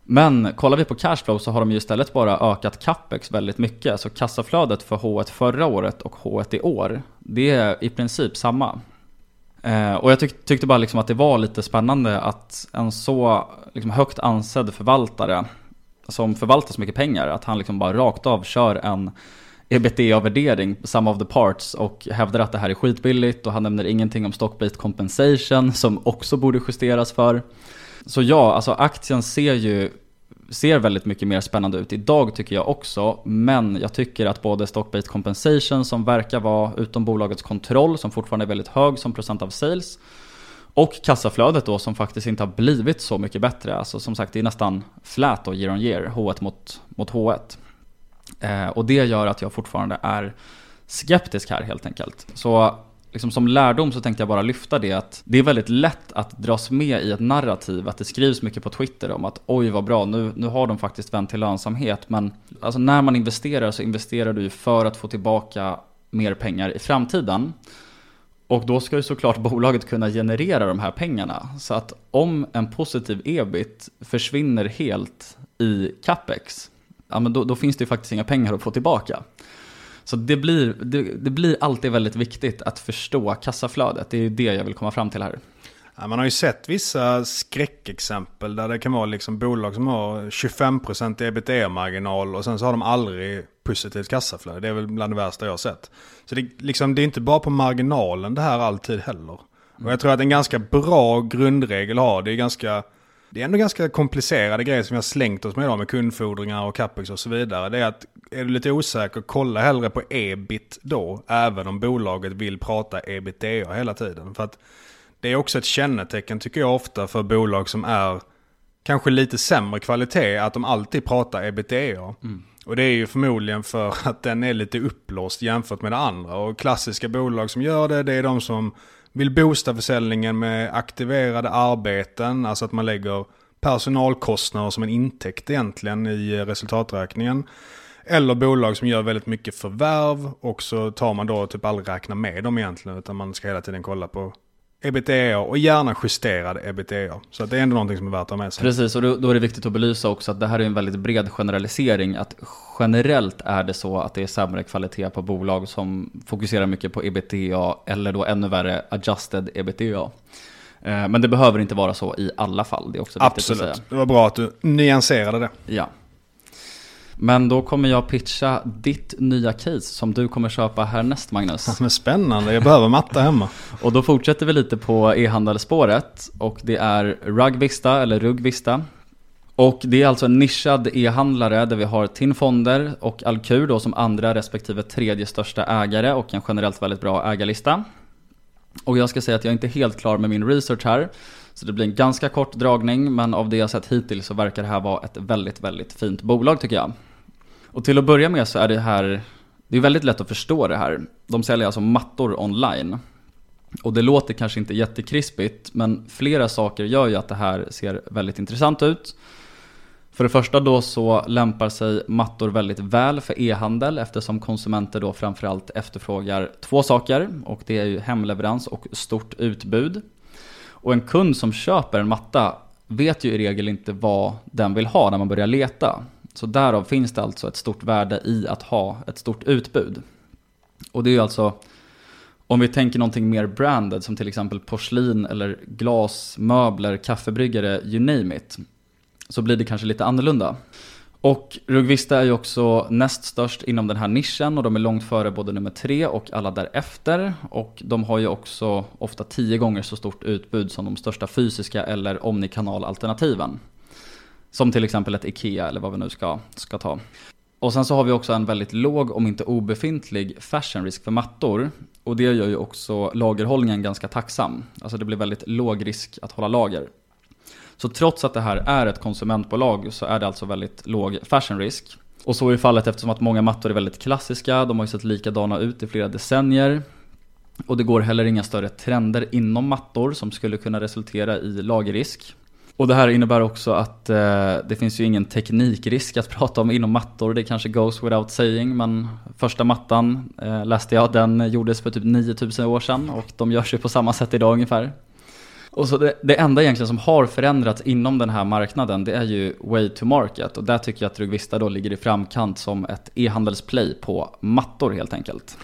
Men kollar vi på cashflow så har de ju istället bara ökat capex väldigt mycket. Så kassaflödet för H1 förra året och H1 i år, det är i princip samma. Eh, och jag tyck, tyckte bara liksom att det var lite spännande att en så liksom högt ansedd förvaltare som förvaltar så mycket pengar, att han liksom bara rakt av kör en ebitda-värdering, sum of the parts, och hävdar att det här är skitbilligt och han nämner ingenting om stock-based compensation som också borde justeras för. Så ja, alltså aktien ser ju ser väldigt mycket mer spännande ut idag tycker jag också. Men jag tycker att både stock-based compensation som verkar vara utom bolagets kontroll, som fortfarande är väldigt hög som procent av sales. Och kassaflödet då som faktiskt inte har blivit så mycket bättre. Alltså som sagt det är nästan flat då year on year, H1 mot, mot H1. Eh, och det gör att jag fortfarande är skeptisk här helt enkelt. Så liksom som lärdom så tänkte jag bara lyfta det att det är väldigt lätt att dras med i ett narrativ, att det skrivs mycket på Twitter om att oj vad bra, nu, nu har de faktiskt vänt till lönsamhet. Men alltså när man investerar så investerar du för att få tillbaka mer pengar i framtiden. Och då ska ju såklart bolaget kunna generera de här pengarna. Så att om en positiv ebit försvinner helt i capex, ja, men då, då finns det ju faktiskt inga pengar att få tillbaka. Så det blir, det, det, blir alltid väldigt viktigt att förstå kassaflödet. Det är ju det jag vill komma fram till här. Ja, man har ju sett vissa skräckexempel där det kan vara liksom bolag som har 25% ebitda-marginal och sen så har de aldrig positivt kassaflöde. Det är väl bland det värsta jag har sett. Så det, liksom, det är inte bara på marginalen det här alltid heller. Och jag tror att en ganska bra grundregel har, det är ganska det är ändå ganska komplicerade grejer som vi har slängt oss med idag med kundfordringar och capex och så vidare. Det är att är du lite osäker, kolla hellre på ebit då, även om bolaget vill prata ebitda hela tiden. För att det är också ett kännetecken tycker jag ofta för bolag som är kanske lite sämre kvalitet, att de alltid pratar ebitda. Mm. Och det är ju förmodligen för att den är lite upplåst jämfört med det andra. Och klassiska bolag som gör det, det är de som vill boosta försäljningen med aktiverade arbeten, alltså att man lägger personalkostnader som en intäkt egentligen i resultaträkningen. Eller bolag som gör väldigt mycket förvärv och så tar man då typ aldrig räkna med dem egentligen utan man ska hela tiden kolla på ebitda och gärna justerad ebitda. Så det är ändå någonting som är värt att ha med sig. Precis, och då är det viktigt att belysa också att det här är en väldigt bred generalisering. Att generellt är det så att det är sämre kvalitet på bolag som fokuserar mycket på ebitda eller då ännu värre adjusted ebitda. Eh, men det behöver inte vara så i alla fall. Det är också viktigt Absolut. att säga. Det var bra att du nyanserade det. Ja. Men då kommer jag pitcha ditt nya case som du kommer köpa härnäst Magnus. Men spännande, jag behöver matta hemma. Och då fortsätter vi lite på e-handelsspåret och det är Rugvista eller Rugvista. Och det är alltså en nischad e-handlare där vi har TIN Fonder och Alkur då som andra respektive tredje största ägare och en generellt väldigt bra ägarlista. Och jag ska säga att jag är inte helt klar med min research här. Så det blir en ganska kort dragning men av det jag sett hittills så verkar det här vara ett väldigt, väldigt fint bolag tycker jag. Och till att börja med så är det här, det är väldigt lätt att förstå det här. De säljer alltså mattor online. Och det låter kanske inte jättekrispigt, men flera saker gör ju att det här ser väldigt intressant ut. För det första då så lämpar sig mattor väldigt väl för e-handel eftersom konsumenter då framförallt efterfrågar två saker och det är ju hemleverans och stort utbud. Och en kund som köper en matta vet ju i regel inte vad den vill ha när man börjar leta. Så därav finns det alltså ett stort värde i att ha ett stort utbud. Och det är ju alltså, om vi tänker någonting mer branded som till exempel porslin eller glas, möbler, kaffebryggare, you name it. Så blir det kanske lite annorlunda. Och Rugvista är ju också näst störst inom den här nischen och de är långt före både nummer tre och alla därefter. Och de har ju också ofta tio gånger så stort utbud som de största fysiska eller omnikanalalternativen. Som till exempel ett IKEA eller vad vi nu ska, ska ta. Och sen så har vi också en väldigt låg, om inte obefintlig, fashion risk för mattor. Och det gör ju också lagerhållningen ganska tacksam. Alltså det blir väldigt låg risk att hålla lager. Så trots att det här är ett konsumentbolag så är det alltså väldigt låg fashion risk. Och så är fallet eftersom att många mattor är väldigt klassiska, de har ju sett likadana ut i flera decennier. Och det går heller inga större trender inom mattor som skulle kunna resultera i lagerrisk. Och det här innebär också att eh, det finns ju ingen teknikrisk att prata om inom mattor. Det kanske goes without saying. Men första mattan eh, läste jag, den gjordes för typ 9000 år sedan. Och de görs ju på samma sätt idag ungefär. Och så det, det enda egentligen som har förändrats inom den här marknaden det är ju way to market. Och där tycker jag att Rugvista då ligger i framkant som ett e-handelsplay på mattor helt enkelt.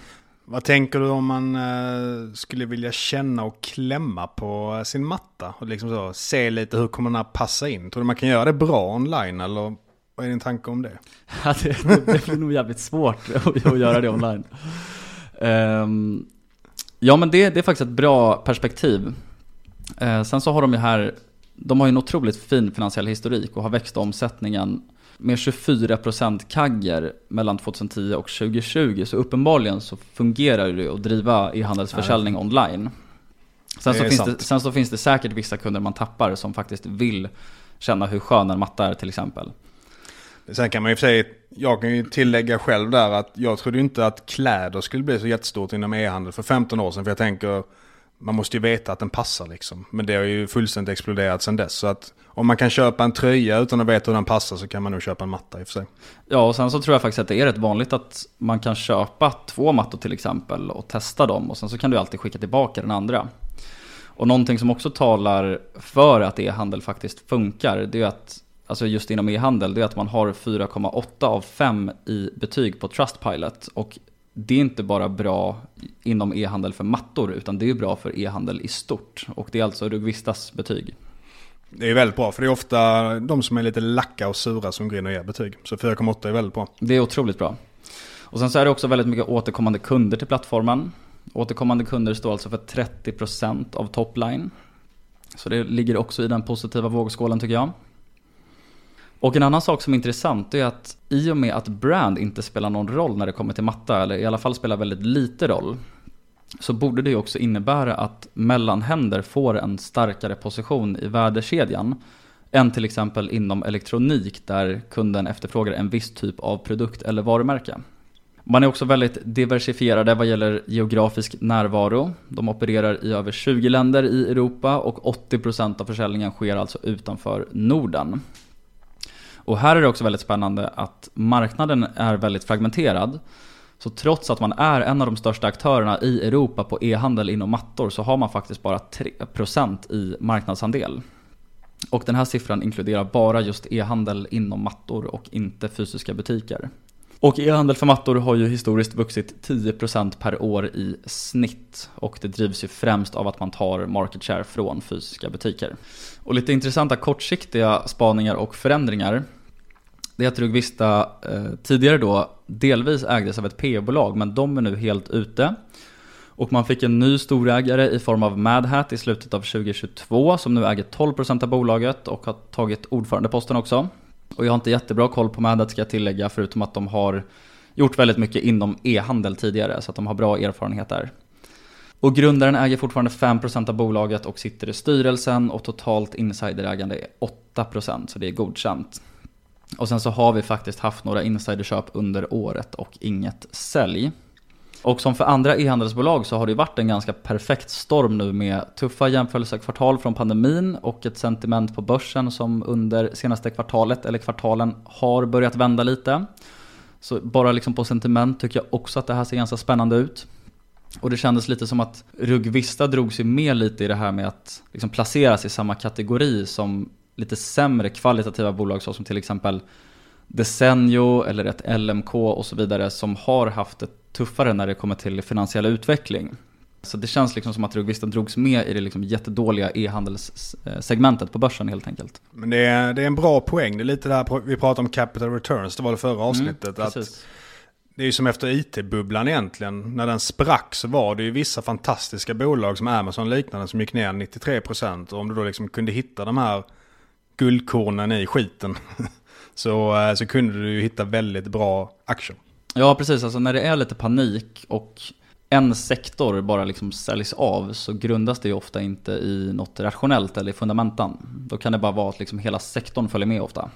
Vad tänker du om man eh, skulle vilja känna och klämma på eh, sin matta? Och liksom så, se lite hur kommer den här passa in? Tror du man kan göra det bra online eller vad är din tanke om det? Ja, det, det blir nog jävligt svårt att, att göra det online. Um, ja men det, det, är faktiskt ett bra perspektiv. Uh, sen så har de ju här, de har ju en otroligt fin finansiell historik och har växt omsättningen med 24% kagger mellan 2010 och 2020. Så uppenbarligen så fungerar det att driva e-handelsförsäljning ja. online. Sen så, finns det, sen så finns det säkert vissa kunder man tappar som faktiskt vill känna hur skön en matta är till exempel. Sen kan man ju säga, jag kan ju tillägga själv där att jag trodde inte att kläder skulle bli så jättestort inom e-handel för 15 år sedan. För jag tänker, man måste ju veta att den passar liksom. Men det har ju fullständigt exploderat sedan dess. Så att om man kan köpa en tröja utan att veta hur den passar så kan man nog köpa en matta i och för sig. Ja, och sen så tror jag faktiskt att det är rätt vanligt att man kan köpa två mattor till exempel och testa dem. Och sen så kan du alltid skicka tillbaka den andra. Och någonting som också talar för att e-handel faktiskt funkar, det är att Alltså just inom e-handel, det är att man har 4,8 av 5 i betyg på Trustpilot. Och det är inte bara bra inom e-handel för mattor utan det är bra för e-handel i stort. Och det är alltså Rugvistas betyg. Det är väldigt bra för det är ofta de som är lite lacka och sura som går in och ger betyg. Så 4,8 är väldigt bra. Det är otroligt bra. Och sen så är det också väldigt mycket återkommande kunder till plattformen. Återkommande kunder står alltså för 30% av topline. Så det ligger också i den positiva vågskålen tycker jag. Och en annan sak som är intressant är att i och med att brand inte spelar någon roll när det kommer till matta, eller i alla fall spelar väldigt lite roll, så borde det ju också innebära att mellanhänder får en starkare position i värdekedjan än till exempel inom elektronik där kunden efterfrågar en viss typ av produkt eller varumärke. Man är också väldigt diversifierade vad gäller geografisk närvaro. De opererar i över 20 länder i Europa och 80% av försäljningen sker alltså utanför Norden. Och här är det också väldigt spännande att marknaden är väldigt fragmenterad. Så trots att man är en av de största aktörerna i Europa på e-handel inom mattor så har man faktiskt bara 3% i marknadsandel. Och den här siffran inkluderar bara just e-handel inom mattor och inte fysiska butiker. Och e-handel för mattor har ju historiskt vuxit 10% per år i snitt och det drivs ju främst av att man tar market share från fysiska butiker. Och lite intressanta kortsiktiga spaningar och förändringar det är att Rugvista eh, tidigare då delvis ägdes av ett P-bolag men de är nu helt ute. Och man fick en ny storägare i form av Madhat i slutet av 2022 som nu äger 12% av bolaget och har tagit ordförandeposten också. Och jag har inte jättebra koll på Madhat ska jag tillägga förutom att de har gjort väldigt mycket inom e-handel tidigare så att de har bra erfarenhet där. Och grundaren äger fortfarande 5% av bolaget och sitter i styrelsen och totalt insiderägande är 8% så det är godkänt. Och sen så har vi faktiskt haft några insiderköp under året och inget sälj. Och som för andra e-handelsbolag så har det varit en ganska perfekt storm nu med tuffa jämförelsekvartal från pandemin och ett sentiment på börsen som under senaste kvartalet eller kvartalen har börjat vända lite. Så bara liksom på sentiment tycker jag också att det här ser ganska spännande ut. Och det kändes lite som att Rugvista drog sig med lite i det här med att liksom placeras i samma kategori som lite sämre kvalitativa bolag såsom till exempel Desenio eller ett LMK och så vidare som har haft det tuffare när det kommer till finansiell utveckling. Så det känns liksom som att Rugvista drogs med i det liksom jättedåliga e-handelssegmentet på börsen helt enkelt. Men det är, det är en bra poäng. Det är lite det här vi pratade om capital returns, det var det förra mm, avsnittet. Mm, att det är ju som efter IT-bubblan egentligen. När den sprack så var det ju vissa fantastiska bolag som Amazon liknande som gick ner 93%. Och om du då liksom kunde hitta de här guldkornen i skiten så, eh, så kunde du ju hitta väldigt bra aktier. Ja, precis. Alltså när det är lite panik och en sektor bara liksom säljs av så grundas det ju ofta inte i något rationellt eller i fundamentan. Då kan det bara vara att liksom hela sektorn följer med ofta.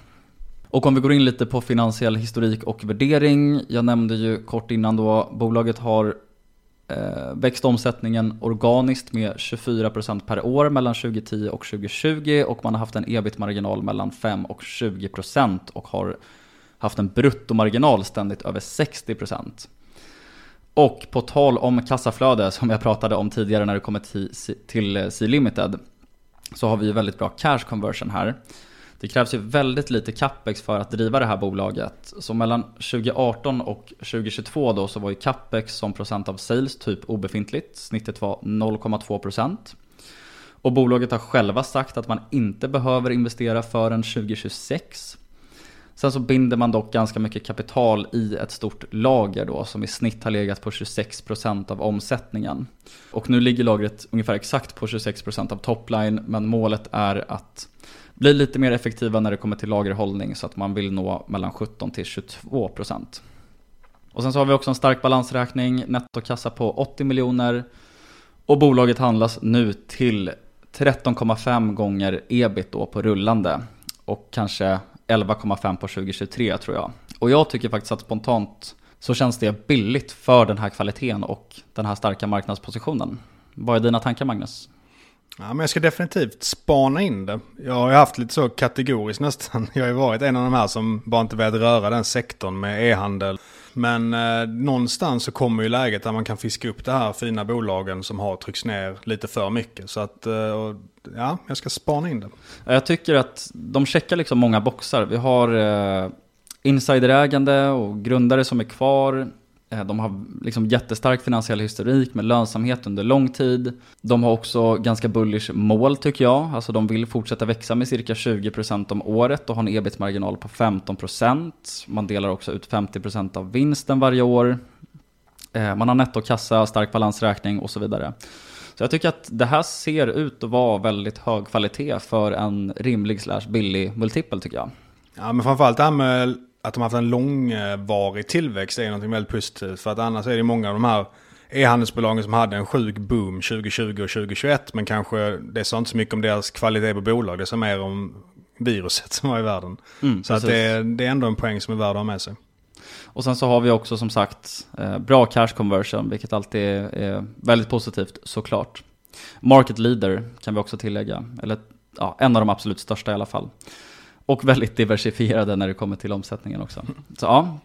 Och om vi går in lite på finansiell historik och värdering. Jag nämnde ju kort innan då, bolaget har eh, omsättningen organiskt med 24% per år mellan 2010 och 2020 och man har haft en ebit-marginal mellan 5 och 20% och har haft en bruttomarginal ständigt över 60%. Och på tal om kassaflöde som jag pratade om tidigare när det kommer till, eh, C-Limited så har vi väldigt bra cash conversion här. Det krävs ju väldigt lite capex för att driva det här bolaget. Så mellan 2018 och 2022 då så var ju capex som procent av sales typ obefintligt. Snittet var 0,2%. Och bolaget har själva sagt att man inte behöver investera förrän 2026. Sen så binder man dock ganska mycket kapital i ett stort lager då som i snitt har legat på 26% av omsättningen. Och nu ligger lagret ungefär exakt på 26% av topline men målet är att bli lite mer effektiva när det kommer till lagerhållning så att man vill nå mellan 17 till 22 procent. Och sen så har vi också en stark balansräkning, nettokassa på 80 miljoner och bolaget handlas nu till 13,5 gånger ebit då på rullande och kanske 11,5 på 2023 tror jag. Och jag tycker faktiskt att spontant så känns det billigt för den här kvaliteten och den här starka marknadspositionen. Vad är dina tankar Magnus? Ja, men jag ska definitivt spana in det. Jag har ju haft lite så kategoriskt nästan. Jag har ju varit en av de här som bara inte velat röra den sektorn med e-handel. Men eh, någonstans så kommer ju läget där man kan fiska upp de här fina bolagen som har tryckts ner lite för mycket. Så att, eh, ja, jag ska spana in det. Jag tycker att de checkar liksom många boxar. Vi har eh, insiderägande och grundare som är kvar. Eh, de har liksom jättestark finansiell historik med lönsamhet under lång tid. De har också ganska bullish mål tycker jag. Alltså de vill fortsätta växa med cirka 20% om året och har en ebit-marginal på 15%. Man delar också ut 50% av vinsten varje år. Eh, man har nettokassa, stark balansräkning och så vidare. Så jag tycker att det här ser ut att vara väldigt hög kvalitet för en rimlig slash billig multipel tycker jag. Ja, men framförallt det här med att de har haft en långvarig tillväxt är något väldigt positivt. För att annars är det många av de här e-handelsbolagen som hade en sjuk boom 2020 och 2021. Men kanske det sa inte så mycket om deras kvalitet på bolag. Det sa mer om viruset som var i världen. Mm, så att det, det, är ändå en poäng som är värd att ha med sig. Och sen så har vi också som sagt eh, bra cash conversion, vilket alltid är väldigt positivt såklart. Market leader kan vi också tillägga, eller ja, en av de absolut största i alla fall. Och väldigt diversifierade när det kommer till omsättningen också. Så ja,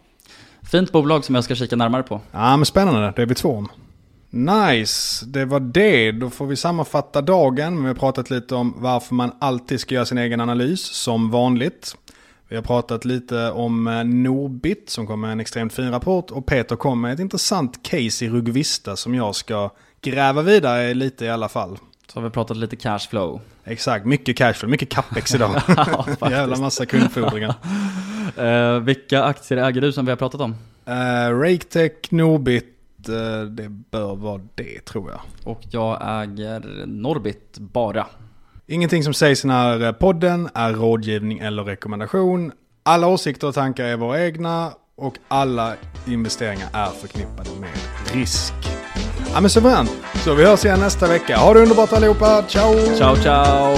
fint bolag som jag ska kika närmare på. Ja men spännande, det är vi två om. Nice, det var det. Då får vi sammanfatta dagen. Vi har pratat lite om varför man alltid ska göra sin egen analys som vanligt. Vi har pratat lite om eh, Norbit som kom med en extremt fin rapport och Peter kom med ett intressant case i Rugvista som jag ska gräva vidare lite i alla fall. Så har vi pratat lite cashflow. Exakt, mycket cashflow, mycket capex idag. ja, Jävla massa kundfordringar. uh, vilka aktier äger du som vi har pratat om? Uh, Raketech, Norbit, uh, det bör vara det tror jag. Och jag äger Norbit bara. Ingenting som sägs i den här podden är rådgivning eller rekommendation. Alla åsikter och tankar är våra egna och alla investeringar är förknippade med risk. Ja men suveränt. Så vi hörs igen nästa vecka. Ha det underbart allihopa. Ciao! Ciao ciao!